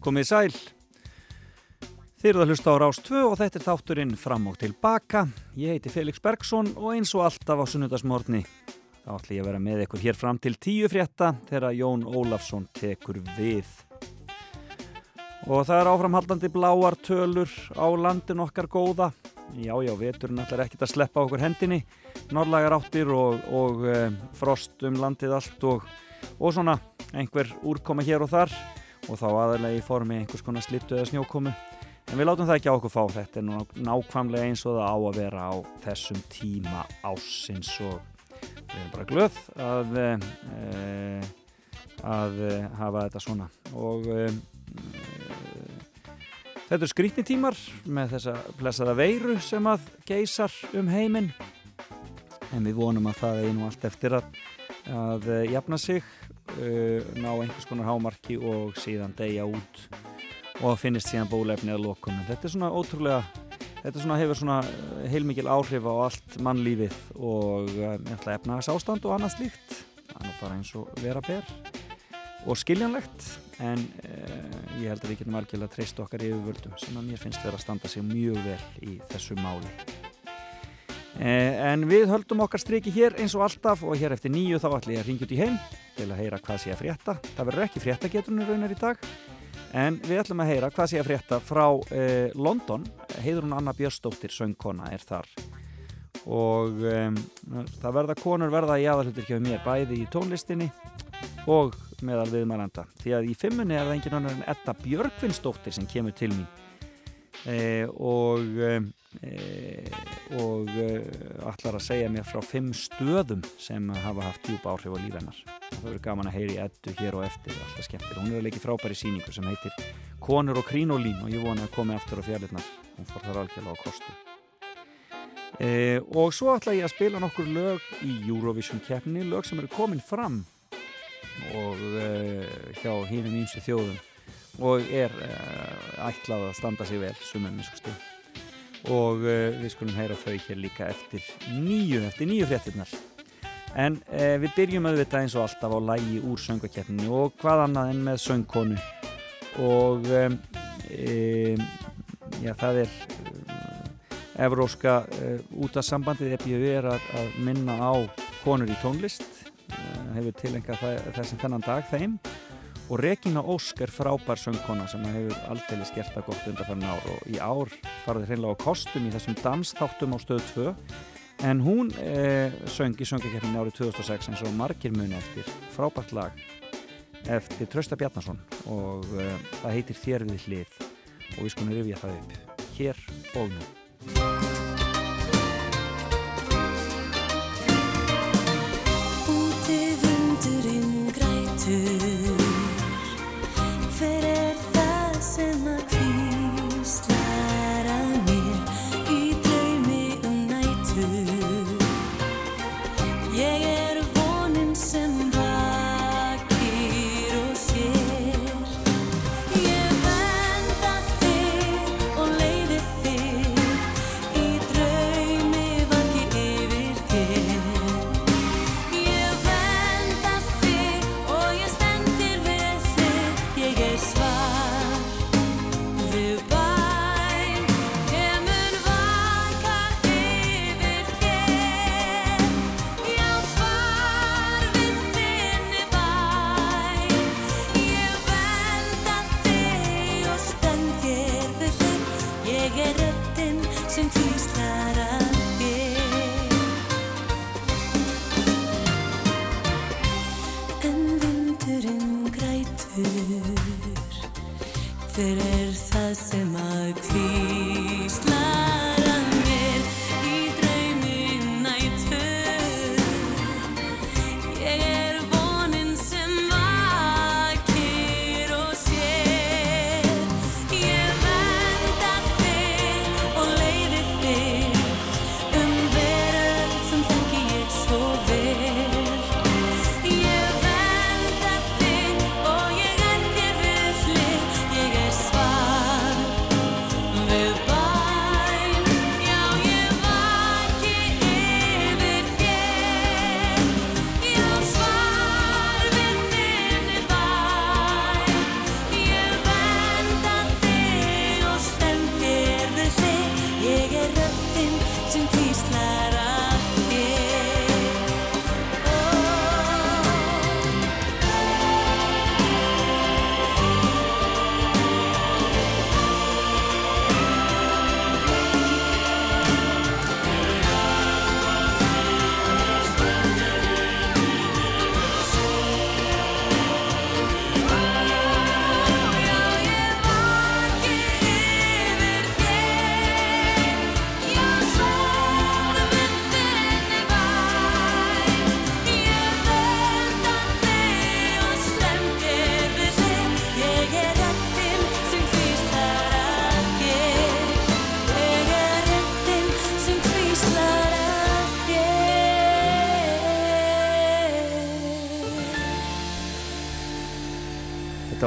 Komið sæl. Þeir eru að hlusta á Rás 2 og þetta er þátturinn fram og tilbaka. Ég heiti Felix Bergsson og eins og alltaf á sunnudasmórni. Þá ætlum ég að vera með ykkur hér fram til tíu frétta þegar Jón Ólafsson tekur við. Og það er áframhaldandi bláar tölur á landin okkar góða. Já, já, veturinn ætlar ekkit að sleppa okkur hendinni. Norrlagar áttir og, og e, frost um landið allt og, og svona einhver úrkoma hér og þar og þá aðalega í formi einhvers konar slittu eða snjókomu. En við látum það ekki á okkur fá, þetta er nú nákvæmlega eins og það á að vera á þessum tíma ásins og við erum bara glöð að, e, að e, hafa þetta svona. Og e, þetta er skrítni tímar með þessa blessaða veiru sem að geysar um heiminn. En við vonum að það er nú allt eftir að, að jafna sig, ná einhvers konar hámarki og síðan deyja út og finnist síðan bólefni að lokum. Þetta er svona ótrúlega þetta svona hefur svona eh, heilmikil áhrif á allt mannlífið og um, efnahags ástand og annað slíkt. Er bara eins og vera ber og skiljanlegt. En uh, ég held að við getum algjörlega treyst okkar yfirvöldum sem að mér finnst vera að standa sig mjög vel í þessu máli en við höldum okkar striki hér eins og alltaf og hér eftir nýju þá ætlum ég að ringja út í heim til að heyra hvað sé að frétta það verður ekki fréttagetunni raunar í dag En við ætlum að heyra hvað sé að frétta frá eh, London. Heiðrún Anna Björnsdóttir, söngkona, er þar. Og um, það verða konur verða í aðalhutur hjá mér, bæði í tónlistinni og meðal viðmælanda. Því að í fimmunni er það engin annar en Edda Björgvinsdóttir sem kemur til mín. Eh, og eh, og allar að segja mér frá fimm stöðum sem hafa haft djúpa áhrif á lífennar það verður gaman að heyri Eddu hér og eftir alltaf skemmtir, hún er að leiki frábæri síningu sem heitir Konur og Krínolín og ég vona að komi aftur á fjarlirnar hún fór þar algjörlega á kostu eh, og svo ætla ég að spila nokkur lög í Eurovision keppni lög sem eru komin fram og eh, hjá hínum ímsu þjóðum og er uh, ætlað að standa sig vel sumum og uh, við skulum heyra þau hér líka eftir nýju, eftir nýju fréttinnar en uh, við byrjum auðvitað eins og alltaf á lægi úr söngvakeppninu og hvað annað en með söngkonu. Og um, já það er Evróska út af sambandið EBU er að, að minna á konur í tónlist. Hefur tilengað þessum þennan dag þeim og Regina Ósk er frábær söngkona sem hefur aldrei skert að gott undan fyrir ár og í ár farði hreinlega á kostum í þessum dansþáttum á stöðu 2 en hún eh, söng í söngakefnin árið 2006 eins og margir muni eftir. Frábært lag eftir Trösta Bjarnason og eh, það heitir Þér við hlið. Og við skulum rifja það upp. Hér og nú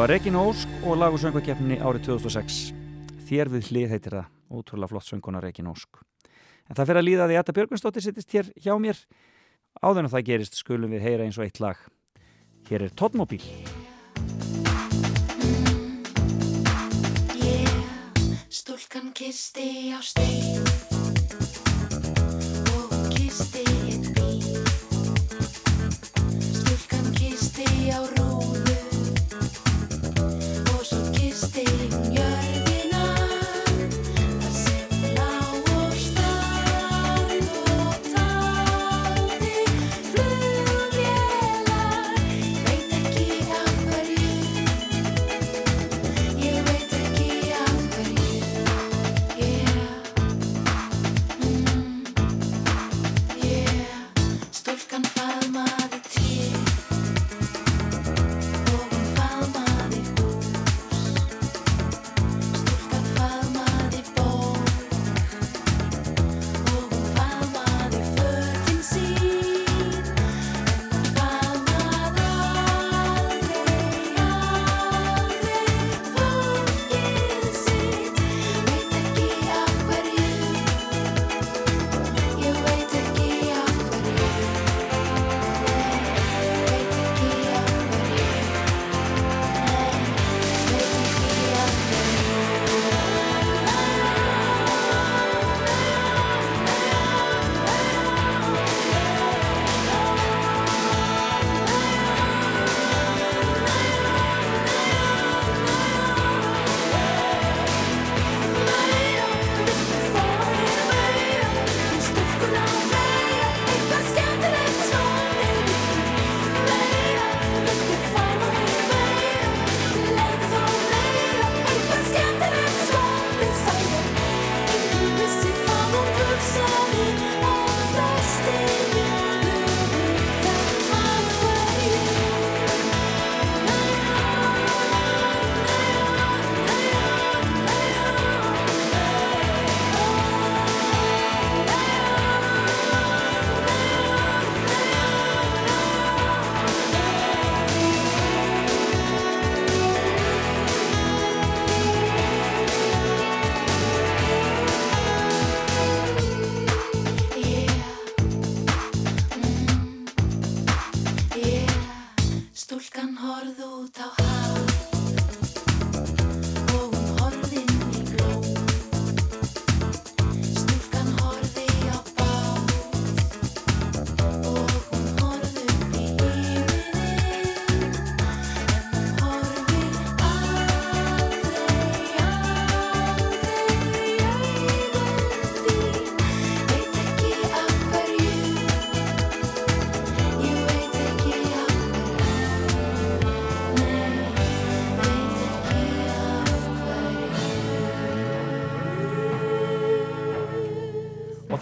var Regina Ósk og lag og söngvakefni árið 2006. Þér við hlið heitir það. Ótrúlega flott sönguna Regina Ósk. En það fyrir að líða því að Þetta Björgunsdóttir sittist hér hjá mér. Áður en það gerist skulum við heyra eins og eitt lag. Hér er Tóttmóbíl. Yeah, stúlkan kisti á stein og kisti einn bíl. Stúlkan kisti á rúðu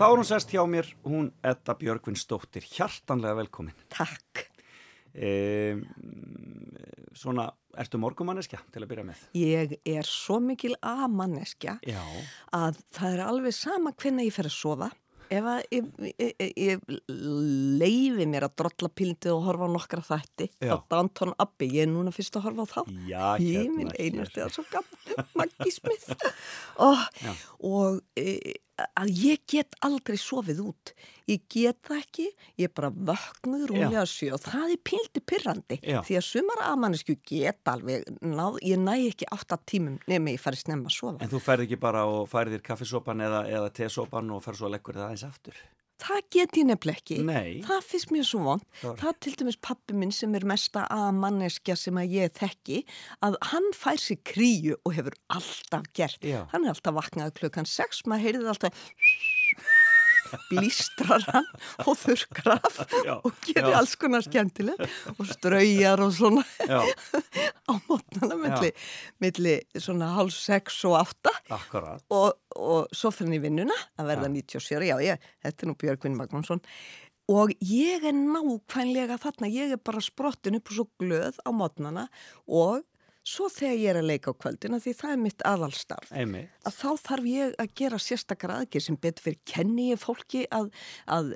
þá er hún sest hjá mér, hún Edda Björgvinsdóttir. Hjartanlega velkomin. Takk. E, svona, ertu morgumanneskja til að byrja með? Ég er svo mikil A-manneskja að það er alveg sama hvenna ég fer að sofa. Ef að ég, ég, ég, leifi mér að drolla pildið og horfa á nokkra þætti á Downton Abbey, ég er núna fyrst að horfa á þá. Já, Ég hérna, minn einast hér. eða svo gaman, Maggi Smith. Já. og e, að ég get aldrei sofið út. Ég get það ekki, ég er bara vöknuð rúmlega sjö og það er píldi pyrrandi. Því að sumar aðmannisku get alveg, náð, ég næ ekki átta tímum nema ég fari snemma að sofa. En þú færð ekki bara og færð þér kaffisopan eða, eða tesopan og færð svo að leggur það aðeins aftur? Það get ég nefnileg ekki. Nei. Það finnst mér svo vond. Það er til dæmis pappi minn sem er mesta A-manneskja sem að ég þekki að hann fær sér kríu og hefur alltaf gert. Já. Hann er alltaf vaknað klukkan 6, maður heyrið alltaf blístrar hann og þurrkar af Já, og gerir já. alls konar skemmtileg og straujar og svona á mótnana milli, milli svona hálf 6 og 8 akkurat. og, og svo fyrir hann í vinnuna að verða Já. 97 ára, já, ég, þetta er nú Björgvin Magnússon og ég er nákvæmlega þarna, ég er bara sprottin upp og svo glöð á mótnana og svo þegar ég er að leika á kvöldina því það er mitt aðalstarf einmitt. að þá þarf ég að gera sérstakar aðgjör sem betur fyrir kenni ég fólki að, að,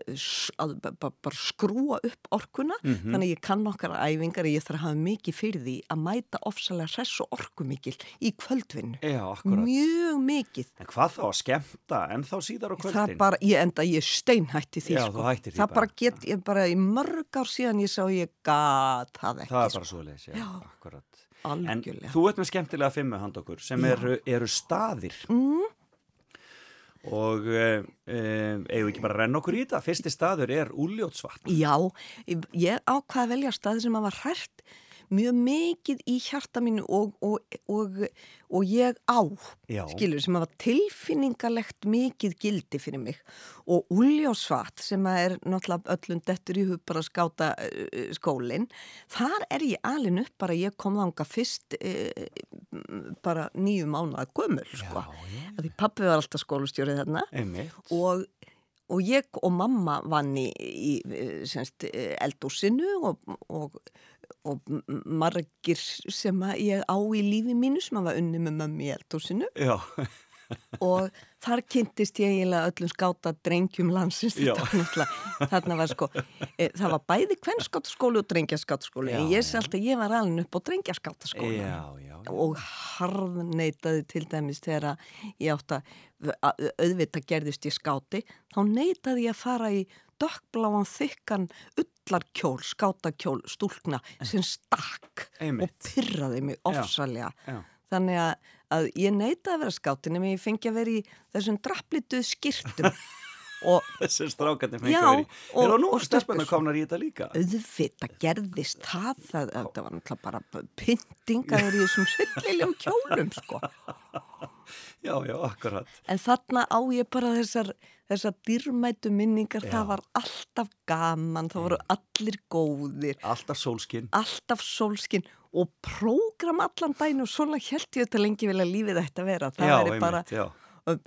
að, að bara skrúa upp orkuna Mhm. þannig að ég kann okkar æfingar ég þarf að hafa mikið fyrir því að mæta ofsalega hress og orkumikil í kvöldvinnu akkurat. mjög mikið En hvað þá að skemmta en þá síðar á kvöldin? það bara, ég enda ég steinhætti því Já, sko. því það bara. get ég bara í mörg ár síðan ég sá ég gat það ekki Það er sko. bara svo leiðis, já, Já. Akkurat. En algjörlega þú ert með skemmtilega fimmu hand okkur sem eru, eru staðir mm, og uh, uh, eigum ekki bara að renna okkur í þetta. Fyrsti staður er úljótsvatn. Já, ég- ákvaði að velja staði sem að var hrært mjög mikið í hjarta mínu og, og, og, og ég á, Já. skilur, sem að var tilfinningalegt mikið gildi fyrir mig og Úljósvat sem að er náttúrulega öllum dettur í hug bara að skáta uh, skólinn, þar er ég alin upp bara ég kom þanga fyrst uh, bara nýju mánuða gömul, sko. já. Að Því pappi var alltaf skólastjórið þarna Einmitt. og, og ég og mamma vann í, í semst, eldúsinu og, og, og margir sem ég á í lífi mínu sem var unni með mömmu í eldúsinu Já, og þar kynntist ég eiginlega öllum skáta drengjum landsins. Þetta þarna var sko e, það var bæði kvennskáttaskóli og drengjaskáttaskóli en ég sé alltaf, ég var alveg upp á já. og harðneitaði til dæmis þegar ég átt að- auðvitað gerðist ég skáti þá neitaði ég að fara í dökkbláan þykkan ullarkjól, skátakjól, stúlkna sem stakk Einmitt. og pyrraði mig ofsalega Já. þannig að, að ég neitaði að vera skátin en ég fengi að vera í þessum drapplituð skýrtum og Þessum strákarnir fengi Já, að vera í. og- Er og nú stelpur. komnar í þetta líka? auðvitað gerðist það, það, það var náttúrulega bara pyntingaður í þessum syllilegum kjólum sko Já, já, akkurat. En þarna á ég bara þessar, þessar dýrmætu minningar, Já. það var alltaf gaman, það voru allir góðir, Alltaf sólskinn. alltaf sólskinn og prógram allan dæn og svona held ég þetta lengi vilja lífið þetta vera. Það já, væri bara já.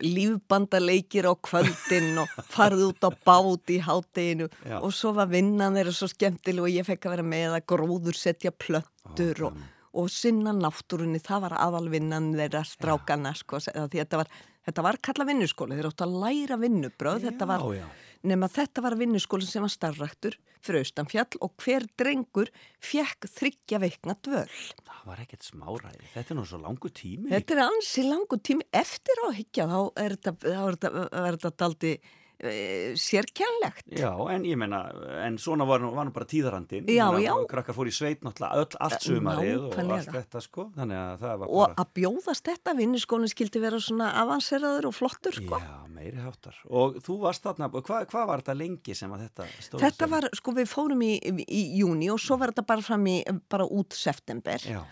Lífbandaleikir á kvöldin og farið út á bát í hátteginu og svo var vinnan þeirra svo skemmtileg og ég fekk að vera með að gróður setja plöntur og, og sinna náttúrunni, það var aðalvinnan þeirra strákana sko, þetta var, þetta var kalla vinnuskóli, þeir áttu að læra vinnubröð, þetta var, Já, já. Nema þetta var vinnuskóli sem var starfræktur fyrir austanfjall og hver drengur fekk þryggja veikna dvöl. Það var ekkert smáræði. Þetta er nú svo langu tími. Þetta er ansi langu tími eftir á að higgja, þá er þetta, þetta daldi e, sérkjænlegt. Já, en ég menna, en svona var nú, var nú bara tíðarandinn. Já, já. Krakkar fór í sveit náttúrulega öll, allt sumarið og allt þetta sko. Þannig að það var Og bara... að bjóðast þetta, vinnuskólinn skildi vera svona avanseraður og flottur, sko. Já, meiri háttar. Og þú varst þarna, hvað hva var þetta lengi sem að þetta stóð? Þetta var, sko, við fórum í, í, í júni og svo var þetta bara fram í, bara út september Já,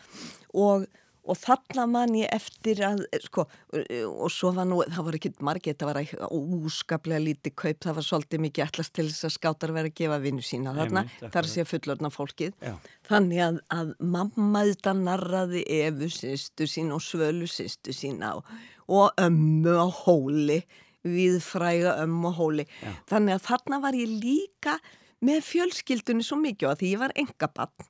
og, og þarna man ég eftir að, sko, og svo var nú, það voru ekki margir, þetta var úskaplega lítið kaup, það var svolítið mikið allast til þess að skátar verið að gefa vinnu sína þarna, Einmitt, þar sé fullorna fólkið. já, Þannig að, að mamma þetta narraði Efu sýstu sín og Svölu sýstu sína og, og ömmu á hóli, við fræga ömmu á hóli. Já. Þannig að þarna var ég líka með fjölskyldunni svo mikið og því ég var engabann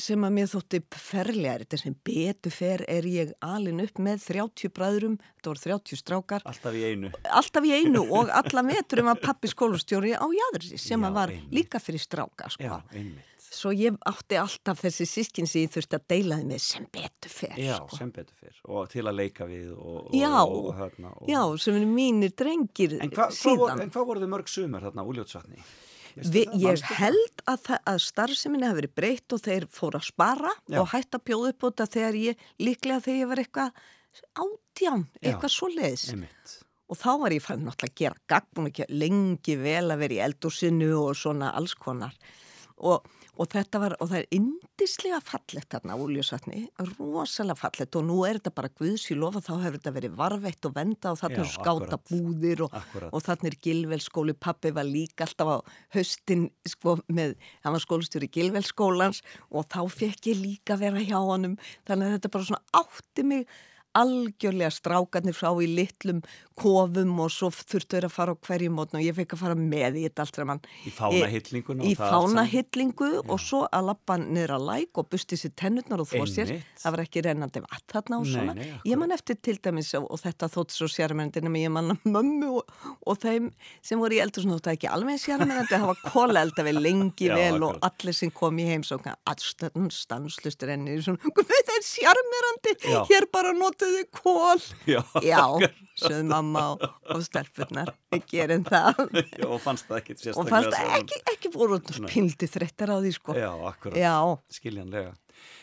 sem að mér þótti ferlegar, þetta sem betur fer er ég alin upp með 30 bræðrum, þetta voru 30 strákar, Alltaf í einu. alltaf í einu og alla veturum var pappi skólastjóri á Jæðursi sem Já, að var einmitt. líka fyrir stráka sko. Já. Svo ég átti alltaf þessi sískin sem ég þurfti að deila þið með sem betur fer. Já, sko. sem betur fyrr. Og til að leika við og... og Já. og, hérna, Já, sem er mínir drengir En hva, síðan. en hvað voru þið mörg sumar þarna úljótsvatni? Vi, ég held að, að starfseminni hafi verið breytt og þeir fóru að spara Já. og hætt að bjóða upp á þetta þegar ég, líklega þegar ég var eitthvað átján, Já. eitthvað svo leiðis. Og þá var ég fann náttúrulega að gera gagn, að gera lengi vel að vera í eldúsinu og svona alls konar. Og, og þetta var, og það er indislega fallett þarna úljósvatni, rosalega fallett og nú er þetta bara guðs í lofa, þá hefur þetta verið varveitt og venda og þarna eru skáta búðir og, og þarna er Gilvelskóli, pappi var líka alltaf á höstin, sko, með, hann var skólastjóri Gilvelskólans og þá fekk ég líka vera hjá honum, þannig að þetta bara svona átti mig algjörlega strákarnir frá í litlum kofum og svo þurftu þeir að fara á hverju mótn og ég fekk að fara með í þetta allt saman. Í fánahillinguna Í og fánahillingu og svo að lappa niður að læk og busti sér tennurnar og þó sér. Það var ekki rennandi vatn þarna og Nei, svona. nei, akkurat. ég man eftir til dæmis og, og þetta þótt svo sérmennandi nema ég man að mömmu og, og þeim sem voru í eldur þótt ekki alveg sérmennandi það var kólaelda við lengi Já, vel og allir sem kom í heim svo stannslustur enni svona, notuðu kól Já, Já, sögðu mamma og, og stelpurnar, við gerum það. Já, og fannst það ekkit og sérstaklega fannst það ekki, ekki voru pildi þrettar á því sko. Já, akkurat, Já. skiljanlega.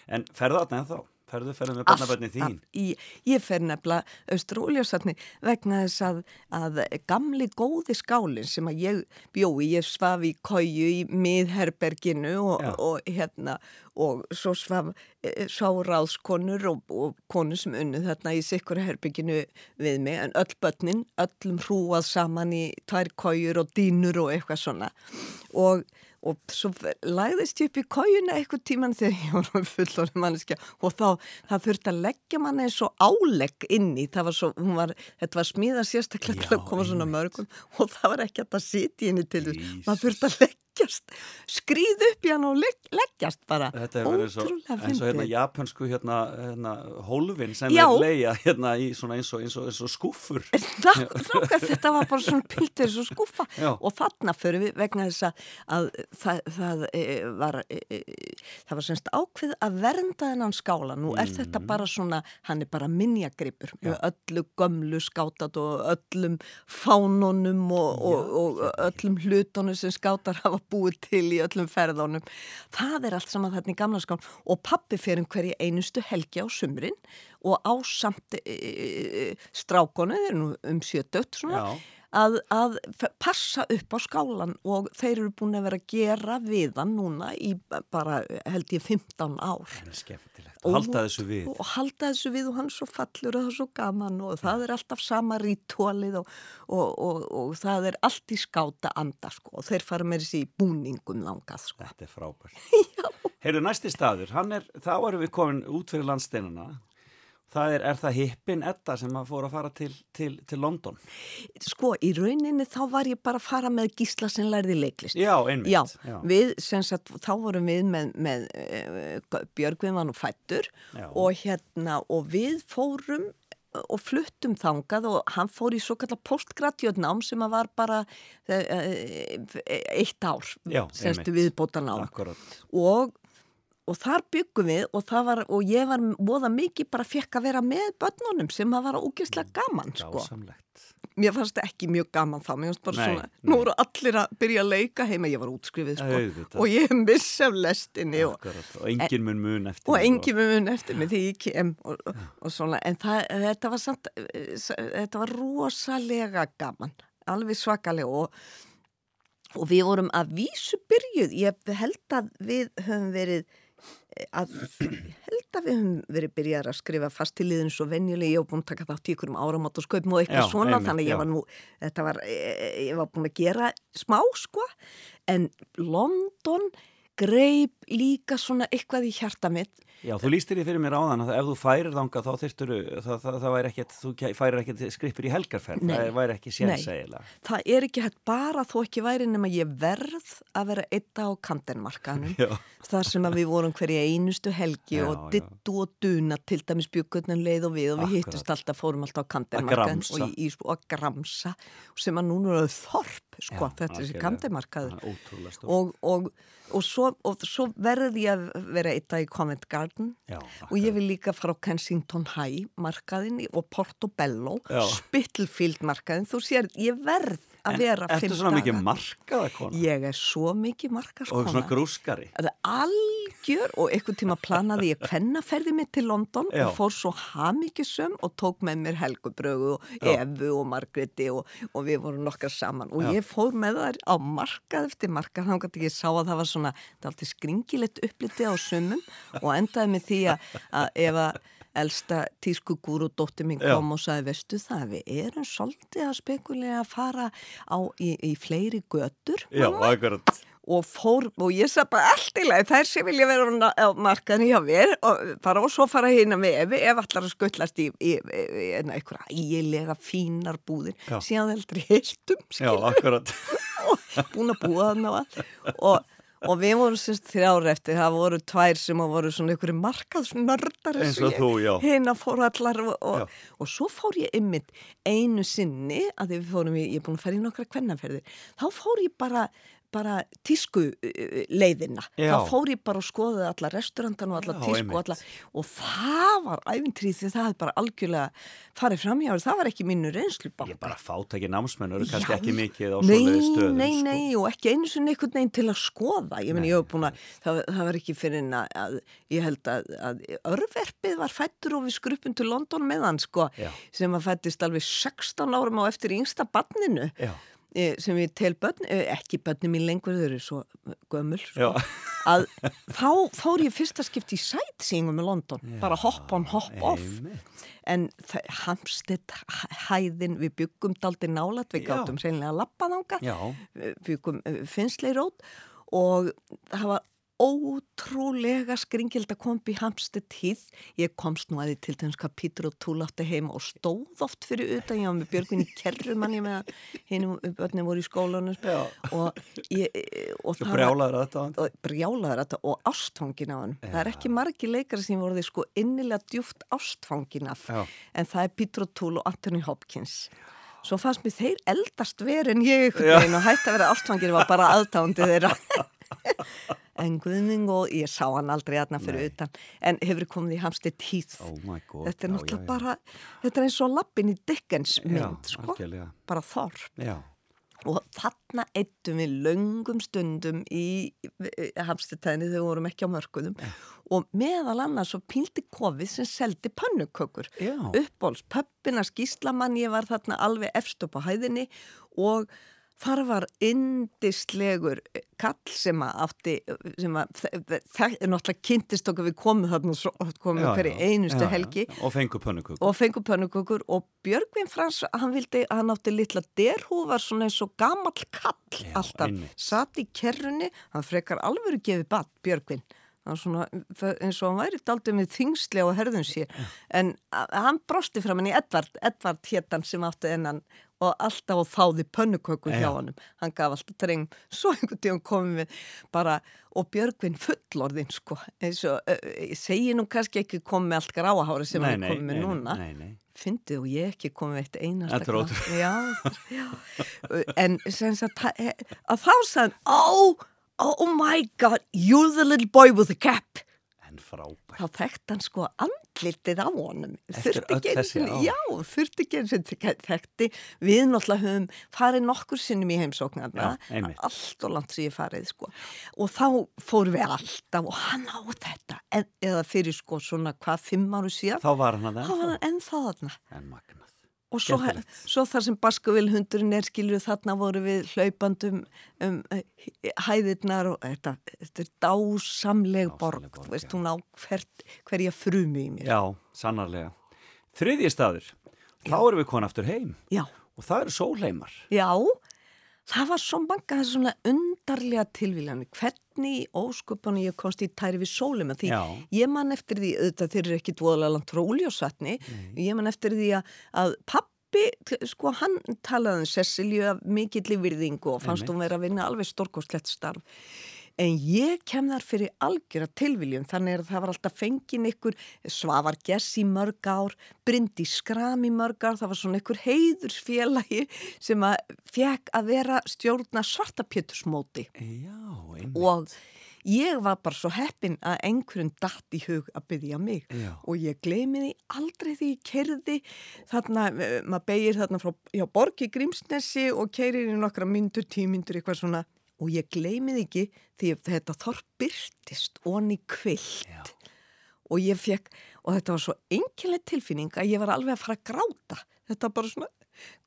En ferðu þarna ennþá? Ferðu, ferðu með barnabönni þín? Í, ég fer nefnilega austur og úljósatni vegna þess að, að gamli góði skálinn sem að ég bjói, ég svaf í kóju í miðherberginu og, og hérna og svo svaf e, sáráðskonur og, og konur sem unnu þarna í sikkur herberginu við mig en öll börnin, öllum hrúað saman í tvær kójur og dýnur og eitthvað svona. Og og svo lagðist ég upp í kójuna eitthvað tíman þegar ég var fullorðin manneskja. Og þá það þurfti að leggja manni eins og álegg inni það var svo, hún var, þetta var smíða sérstaklega til að koma svona mörgum. Og það var ekki að sitja inni til þess. Maður þurfti að leggjast skrýð upp í hann og legg, leggjast bara Þetta hefur verið svo, eins og hérna japansku hérna, hérna hólfin sem Já. er leia hérna í svona eins og, eins og, eins og skúffur Ná- nákvæm, þetta var bara svona pildur svo skúfa Já. og þarna fyrir við vegna þess að, að það, það e, var e, það var semst ákveð að vernda þennan skála. Nú er þetta Mhm. bara svona hann er bara minjagripur með öllu gömlu skátat og öllum fánunum og, og, og öllum hlutunum sem skátar hafa búið til í öllum ferðunum. Það er allt saman þarna í gamla skál. Og pappi fyrir hverju einustu helgi á sumrin og á samt e, e, strákonu, þeir eru nú um sjötögt svona, Já. Að, að passa upp á skálan og þeir eru búin að vera að gera við hann núna í bara held ég 15 ár. Og halda þessu við. og halda þessu við og hann svo fallur og það er svo gaman og það er alltaf sama rítólið og, og, og, og það er allt í skáta anda sko og þeir fara með þessi búningum langað sko. Þetta er frábært. Heyrðu, næsti staður, er, þá erum við komin út fyrir landsteinuna Það er, er það hippin Edda sem að fóra að fara til, til, til London Sko í rauninni þá var ég bara að fara með gísla sem lærði leiklist. Já, einmitt Já, við sem sagt, þá vorum við með, með uh, Björgvin var nú fættur Já. og hérna og við fórum eh, og fluttum þangað og hann fór í svo kallar postgradjötnám sem að var bara uh, eitt ár Já, semst einmitt. viðbótanám og, og þar byggum við og, það var, og ég var voða mikið bara fekk að vera með börnunum sem að var ógeðslega gaman sko. Mér fannst það ekki mjög gaman þá, mér fannst bara Nei, svona, nei. nú voru allir að byrja að leika heima, ég var útskrifið sko Auðvitað. og ég missi af lestinni og, Akkurat, og engin mun mun eftir og þér engi með mun eftir mig því ég kem og, og, svona, en það, þetta var samt, þetta var rosalega gaman, alveg svakalega og, og við vorum að vísu byrjuð, ég held að við höfum verið að, ég held að við höfum verið byrjar að skrifa fast til liðin svo venjuleg, ég var búin að taka þátt í ykkur um áramátt og skaupum og eitthvað Já, svona einmitt, þannig að ég var nú, þetta var eh, ég var búin að gera smá sko. En London greip líka svona eitthvað í hjarta mitt Já, þú lístir því fyrir mér áðan að ef þú færir þanga þá þyrftur það, það, það væri ekkert, þú færir ekkert skrippur í helgarferð, Nei. það væri ekki séns Nei. það er ekki hægt bara þó ekki væri nema ég verð að vera eitt á kantenmarkanum Já, þar sem að við vorum hverja einustu helgi Já, og já. dittu og duna til dæmis bjöggunum leið og við og við Akkurat. hittust alltaf, fórum alltaf á kantenmarkan og, í, og að gramsa sem að núna eru þorp sko, Já, þetta er þessi er stór. og, og, og, svo, og svo verði ég að vera eitt á í Covent Garden Já, og ég vil líka fara á Kensington High markaðin og Portobello. Spittlefield markaðin þú sér, ég verð að En vera ertu fimm svona mikið daga. markaða kona? ég er svo mikið Og markaskona svona grúskari? það algjör og einhvern tíma planaði ég kvennaferði mig til London Já. og fór svo hamikisum og tók með mér Helgubrögu og Já. Evu og Margreti og, og við vorum nokkar saman og Já. ég fór með þær á markað eftir markað þá gæti ég sá að það var svona það er alltaf skringilegt uppliti á sumum og endaði með því að, ef að elsta tískugúru og dóttir mín Já. kom og sagði, veistu það, við erum svolítið að spekulega að fara á, í, í fleiri götur Já, mamma?" akkurat. Og fór, og ég sagði bara allt í lagi, þær sem vilja vera á markaðinu hjá mér og bara og svo fara hérna með ef, ef allar að skullast í, í, í, í einhverja ægilega fínar búðir síðan þeldri hirtum Já, akkurat. búin að búa þarna og allt. Og, og við vorum semst þrjára eftir það voru tvær sem voru svona einhverju markaðsnördar Eins og þú, já. hérna fór allar og, og, og svo fór ég ymmit einu sinni að við fórum í, ég er búin að fara í nokkra kvennaferðir þá fór ég bara bara tísku uh, leiðina Já. þá fór ég bara og skoðaði alla restaurantan og alla Já, tísku og, alla, og það var æfintrið því það bara algjörlega farið framhjáður, það var ekki mínu reynslu Ég bara fátæki námsmenn eru kannski ekki mikið á svoleiði stöðum. nei, sko. nei, og ekki einu sinni einhvern veginn til að skoða. Ég meni, ég búin að, það, það var ekki fyrir að, að ég held að, að örverfið var fættur og við skrupum til London með hann, sko, Já. sem að fættist alveg 16 árum á eftir yngsta barninu, Já, eh, sem ég tel börn, eh, ekki börnum mín lengur, þau eru svo gömul, sko, já. að þá fór ég fyrsta skipt í sightseeingum með London, bara hopp on, hopp off Einmitt. en Hamstedt hæðin við byggum daldi nálat, við Já. gáttum seinlega að lappa þanga Já, byggum finnsleirót og það var ótrúlega skringild að í Hamstedt tíð. Ég komst nú að því til dæmis hvað Pítur og Túl átti heima og stóð oft fyrir utan, ég var með Björgvin í kerrumanni með að hinn börnum voru í skólanum Já. og, ég, og svo það brjálaður þetta. og brjálaður þetta og ástfangin á hann. Það er ekki margi leikar sem voru því sko innilega djúft ástfangin af Já. en það er Peter O'Toole og Anthony Hopkins. Svo fannst mér þeir eldast verið en ég Já. og hætti að vera ástfangin var bara aðtándi þeirra. en guðming og ég sá hann aldrei aðna fyrir utan en hefur komið í hamsti tíð. Oh þetta er já, náttúrulega já, já. bara, þetta er eins og lappin í Dickens Já, mynd, sko. algjörlega. Bara þorp Já, og þarna eittum við löngum stundum í hamstitæðinni þegar við vorum ekki á mörkuðum og meðal annars svo píldi kofið sem seldi pannukökur Já. uppbóls, pöppina skýslamann ég var þarna alveg efst upp á hæðinni og þar var indislegur kall sem að átti sem að það er náttúrulega kynntist okkur við komum þarna svo, komum já, hverju já. einustu Já, já. helgi Og fengu pönnukökur. og fengur pönnukökur og Björgvin Frans, hann vildi, hann átti litla derhú, var svona eins og gamall kall Já, alltaf, einmitt. satt í kerrunni, hann frekar alvöru gefið bad, Björgvin, svona eins og hann væri daldið með þingslega og herðun sér, en hann brosti fram henni Edvard, Edvard héttan sem átti ennan og alltaf og þáði pönnukökur hjá Já. honum, hann gaf alltaf dreng, svo einhvern tíum komum við bara, og Björgvin fullorðin sko, eins og, ég segi nú kannski ekki komið allt gráahári sem hann er komið með núna, Nei, nei. fyndið og ég ekki komið eitt einasta já, já. en sem sagt að, þá sagði hann, oh, oh my god you're the little boy with the cap frábært. þá þekkt hann sko andlitið á honum. Eftir öll þessi ár. já, þurfti ekki eins og þekkti. Við náttúrulega höfum farið nokkur sinnum í heimsóknarna allt og langt sem ég farið sko. Og þá fórum við alltaf og hann á þetta. Eða fyrir sko svona hvað fimm áru síðan. Þá var hann að þá var hann ennþá þarna. En magnað. Og svo, svo þar sem Baskavillhundurinn er skilur þarna voru við hlaupandum um eh, hæðirnar og þetta, þetta er dásamleg borg, borg, veist hún á hver, hverja frumi í mér Já, sannarlega. Þriðji staður. Þá erum við konið aftur heim. já, Og það eru sólheimar. já það var svo manga þessu svona undarlega tilvíljani hvernig ósköpunni ég komst í tæri við sólum því Já. ég man eftir því, auðvitað þeir eru ekki dvoðalega langt frá úljósatni, ég man eftir því að, að pappi, sko hann talaði um Cecilju af mikill í virðingu og fannst hún vera að vinna alveg stórkostlegt starf En ég kem þar fyrir algjöra tilviljum, þannig að það var alltaf fengin ykkur Svavar Gess í mörg ár, Bryndi Skram í mörg ár, það var svona ykkur heiðursfélagi sem að fekk að vera stjórna svartapjötusmóti og ég var bara svo heppin að einhverjum datt í hug að byggja mig. Já. og ég gleymi því aldrei því ég kerði þarna, eh, maður beigir þarna frá Borgi Grímsnesi og keirir í nokkra myndur, tímyndur, eitthvað svona og ég gleymi því ekki því þetta þorp byrtist onni kvilt og ég fekk, og þetta var svo einkenlega tilfinning að ég var alveg að fara að gráta þetta bara svona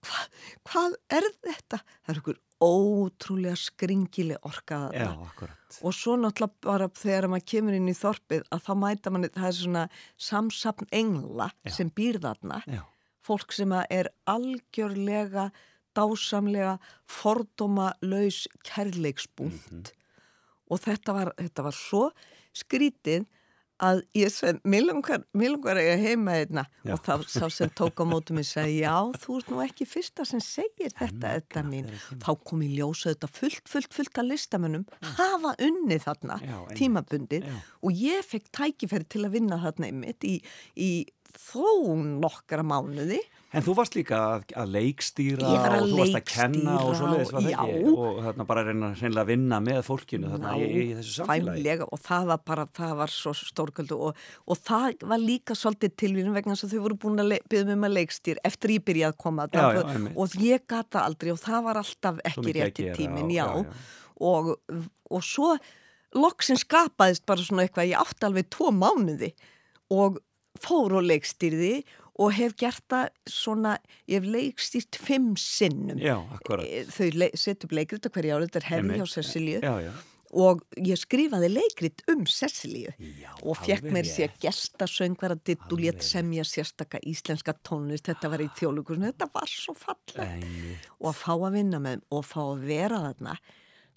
hva, hvað er þetta? Það er ykkur ótrúlega skringileg akkurat. og svo náttúrulega bara þegar maður kemur inn í þorpið að þá mæta manni, það er svona samsapn engla Já. sem býr þarna Já. fólk sem er algjörlega dásamlega fordóma laus kærleiksbúnt. Mhm. og þetta var, þetta var svo skrítið að ég langar að ég heima einna Já. og þá sá sem tók á mótum mig sagði, já, þú ert nú ekki fyrsta sem segir þetta, þetta mín. þá kom í ljósa þetta fullt, fullt, fullt að listamönnum hafa unnið þarna Já, tímabundið. Já. og ég fekk tækifæri til að vinna þarna einmitt í, í þó nokkra mánuði En þú varst líka að, að leikstýra að og þú varst að kenna og leikstýra svoleiðis, var það ekki? Og þarna bara reyna að vinna með fólkinu þarna í, í þessu samfélagi. og það var bara, það var svo stórköldu og, og það var líka svolítið tilvíðin vegna þess að þau voru búin að byggja mig um að leikstýr eftir ég byrjaði að koma Já, já, og, og ég gata aldrei og það var alltaf Svo ekki að rétti tímin, já, já, já. Og, og svo loksin skapaðist bara svona eitthvað, ég átti alveg tvo mánuði og fór og leikstýrði og hef gert það svona, ég hef leikstýrt fimm sinnum. Já, akkurat. E, Þau setja upp leikrit og hverja árið, þetta er hefði hjá. Cecilíu Já, já. og ég skrifaði leikrit um Cecilíu og fekk mér sér gestasöngvara ditt og létt semja sérstaka íslenska tónlist, þetta var í þjólugursinu, þetta var svo fallega Einmitt. og að fá að vinna með og fá að vera þarna,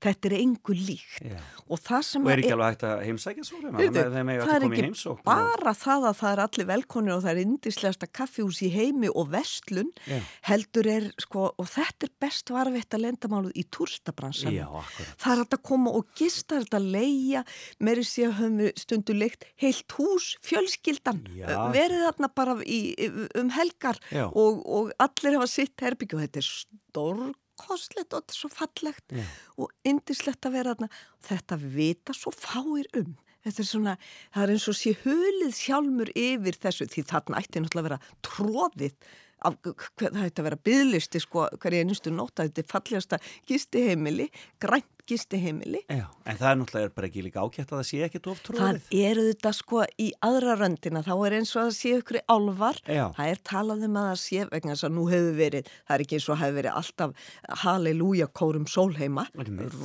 þetta er engu líkt Já. og það sem Og er ekki alveg hægt að heimsækja svo? Það að er í ekki heimsókn. og- bara það að það er allir velkonir og það er indislegasta kaffihús í heimi og vestlun Já. heldur er, sko, og þetta er best varveitt að lendamáluð í túrstabransanum Já, akkurat. Það er að koma og gista, þetta leia, meiri sé að höfum við stundu leikt heilt hús, fjölskyldan, Já. verið þarna bara í, um helgar og, og allir hafa sitt herbyggju og þetta er stórkostlegt og þetta er svo fallegt Já. og indislegt að vera þarna. Þetta vita svo fáir um. Þetta er svona, það er eins og sé hulið sjálfur yfir þessu því þarna ætti náttúrulega að vera tróðið af, það ætti að vera byðlisti sko hverja einustu nótt að þetta er fallegasta gistiheimili, grænt gistiheimili. Já, en það er náttúrulega bara ekki líka ágætt að það sé ekkert of Það tróðið. eru þetta sko í aðra röndina, þá er eins og að það sé ykkur álvar. Já. Það er talað um að það sé vegna þess að nú hefur verið, það er ekki eins og hefur verið alltaf halleluja kórum sólheima.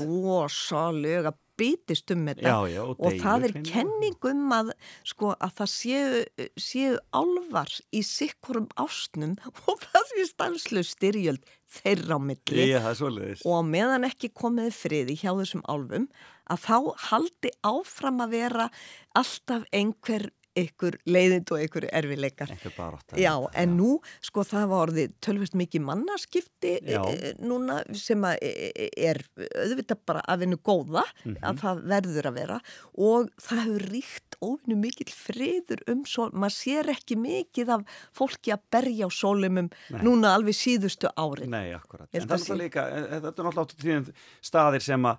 Rosalega býtist um þetta Já, já, og og það er deilur hreinlega. kenning um að, sko, að það séu, séu álvar í sikkurum ástnum og það sé stanslu styrjöld þeirra á milli Já, það er og meðan ekki komið friði hjá þessum álfum að þá haldi áfram að vera alltaf einhver ykkur leiðind og ykkur erfileikar. Já, en nú, sko, það var orðið tölvist mikið mannaskipti Já. núna sem að e, e, er auðvitað bara að vinna góða, Mhm. að það verður að vera og það hefur ríkt óvinnu mikill friður um svo, maður sér ekki mikið af fólki að berja á sólumum núna alveg síðustu árin. Nei, akkurat. En það að er líka, eh, þetta er náttúrulega tíðum staðir sem að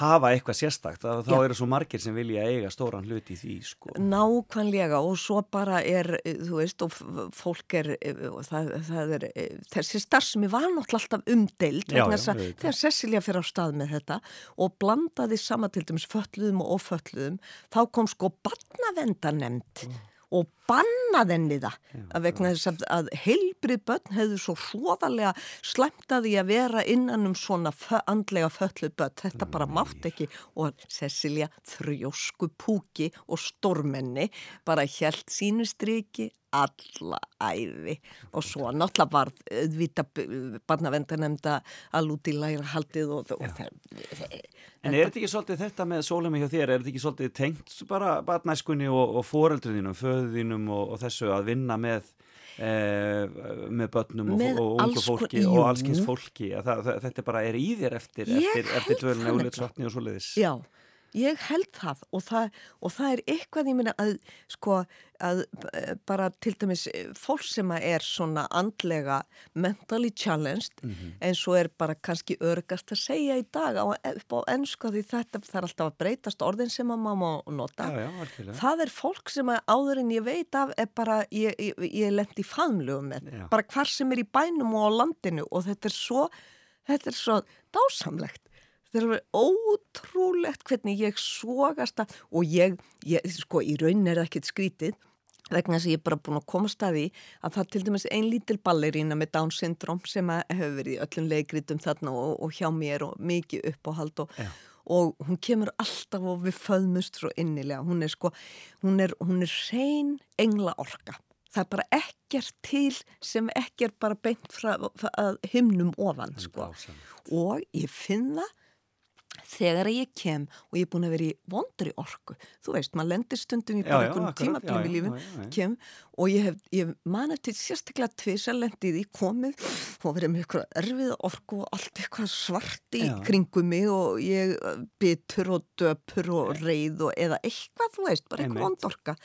hafa eitthvað sérstakt. Þá Já. eru svo margir sem vilja eiga stóran hlut í því, sko. Nákvæmlega og svo bara er, eh, þú veist, og fólk er, eh, og það, það er, eh, þessi starfsemi var náttúrulega alltaf umdeild Já, vegna já, þess að auðvitað. þegar Cecilia fyrir á stað með þetta og blandaði sama til dæmis fötluðum og ofötluðum, þá kom sko barnavendanemnd og bannaði henni það. Að vegna þess að, að heilbrið börn hefðu svo hróðarlega slæmt að vera innan um svona fö, andlega fölluð börn, þetta bara mátt ekki. Og Cecilia þrjósku púki og stórmenni bara hjælt sínu striki alla æfi og svo náttúrulega var vita barnavendanemnda að lúti læra haldið og, og það En er þetta ekki svolítið þetta með sólemi hjá þér, er þetta ekki svolítið tengt bara barnæskunni og, og foreldrunum, föðinum og, og þessu að vinna með, e, með börnum Með og ungu fólki kon- og jú. allskins fólki, að það, það, þetta bara er í þér eftir, eftir, eftir það og og svoleiðis. Já, ég held það og það, og það er eitthvað ég minna að sko að eh, bara til dæmis eh, fólk sem er svona andlega mentally challenged Mhm. eins og er bara kannski örgast að segja í dag á, upp á ennsku því þetta er alltaf að breytast orðin sem að má nota. Já, já. Það er fólk sem að áður en ég veit af er bara, ég, ég, ég lendi í faðmlugum bara hvar sem er í bænum og á landinu og þetta er svo, þetta er svo dásamlegt. Þetta er alveg ótrúlegt hvernig ég sogast að, og ég, ég, sko, í raunin er það ekkert skrítið, vegna þess að ég er bara búin að koma staði að það til dæmis ein lítil ballerína með Down syndrom sem hefur verið í öllum leikritum þarna og, og hjá mér og mikið uppáhald og, og hún kemur alltaf og við föðmust svo innilega. Hún er sko, hún er, hún er hrein engla orka það er bara ekkert til sem ekki er bara beint frá, frá himnum ofan sko. og ég finn það þegar ég kem og ég er búin að vera í vondri orku þú veist, maður lendir stundum í Já, bara já, einhvern tímablum já, í já, lífin já, já, já. kem og ég hef, ég man eftir sérstaklega tvisalendið í komið og verið með eitthvað erfiða orku og allt eitthvað svart í Já. kringum mig og ég uh, bitur og döpur og reið og eða eitthvað, þú veist, bara eitthvað Einmitt. vond orka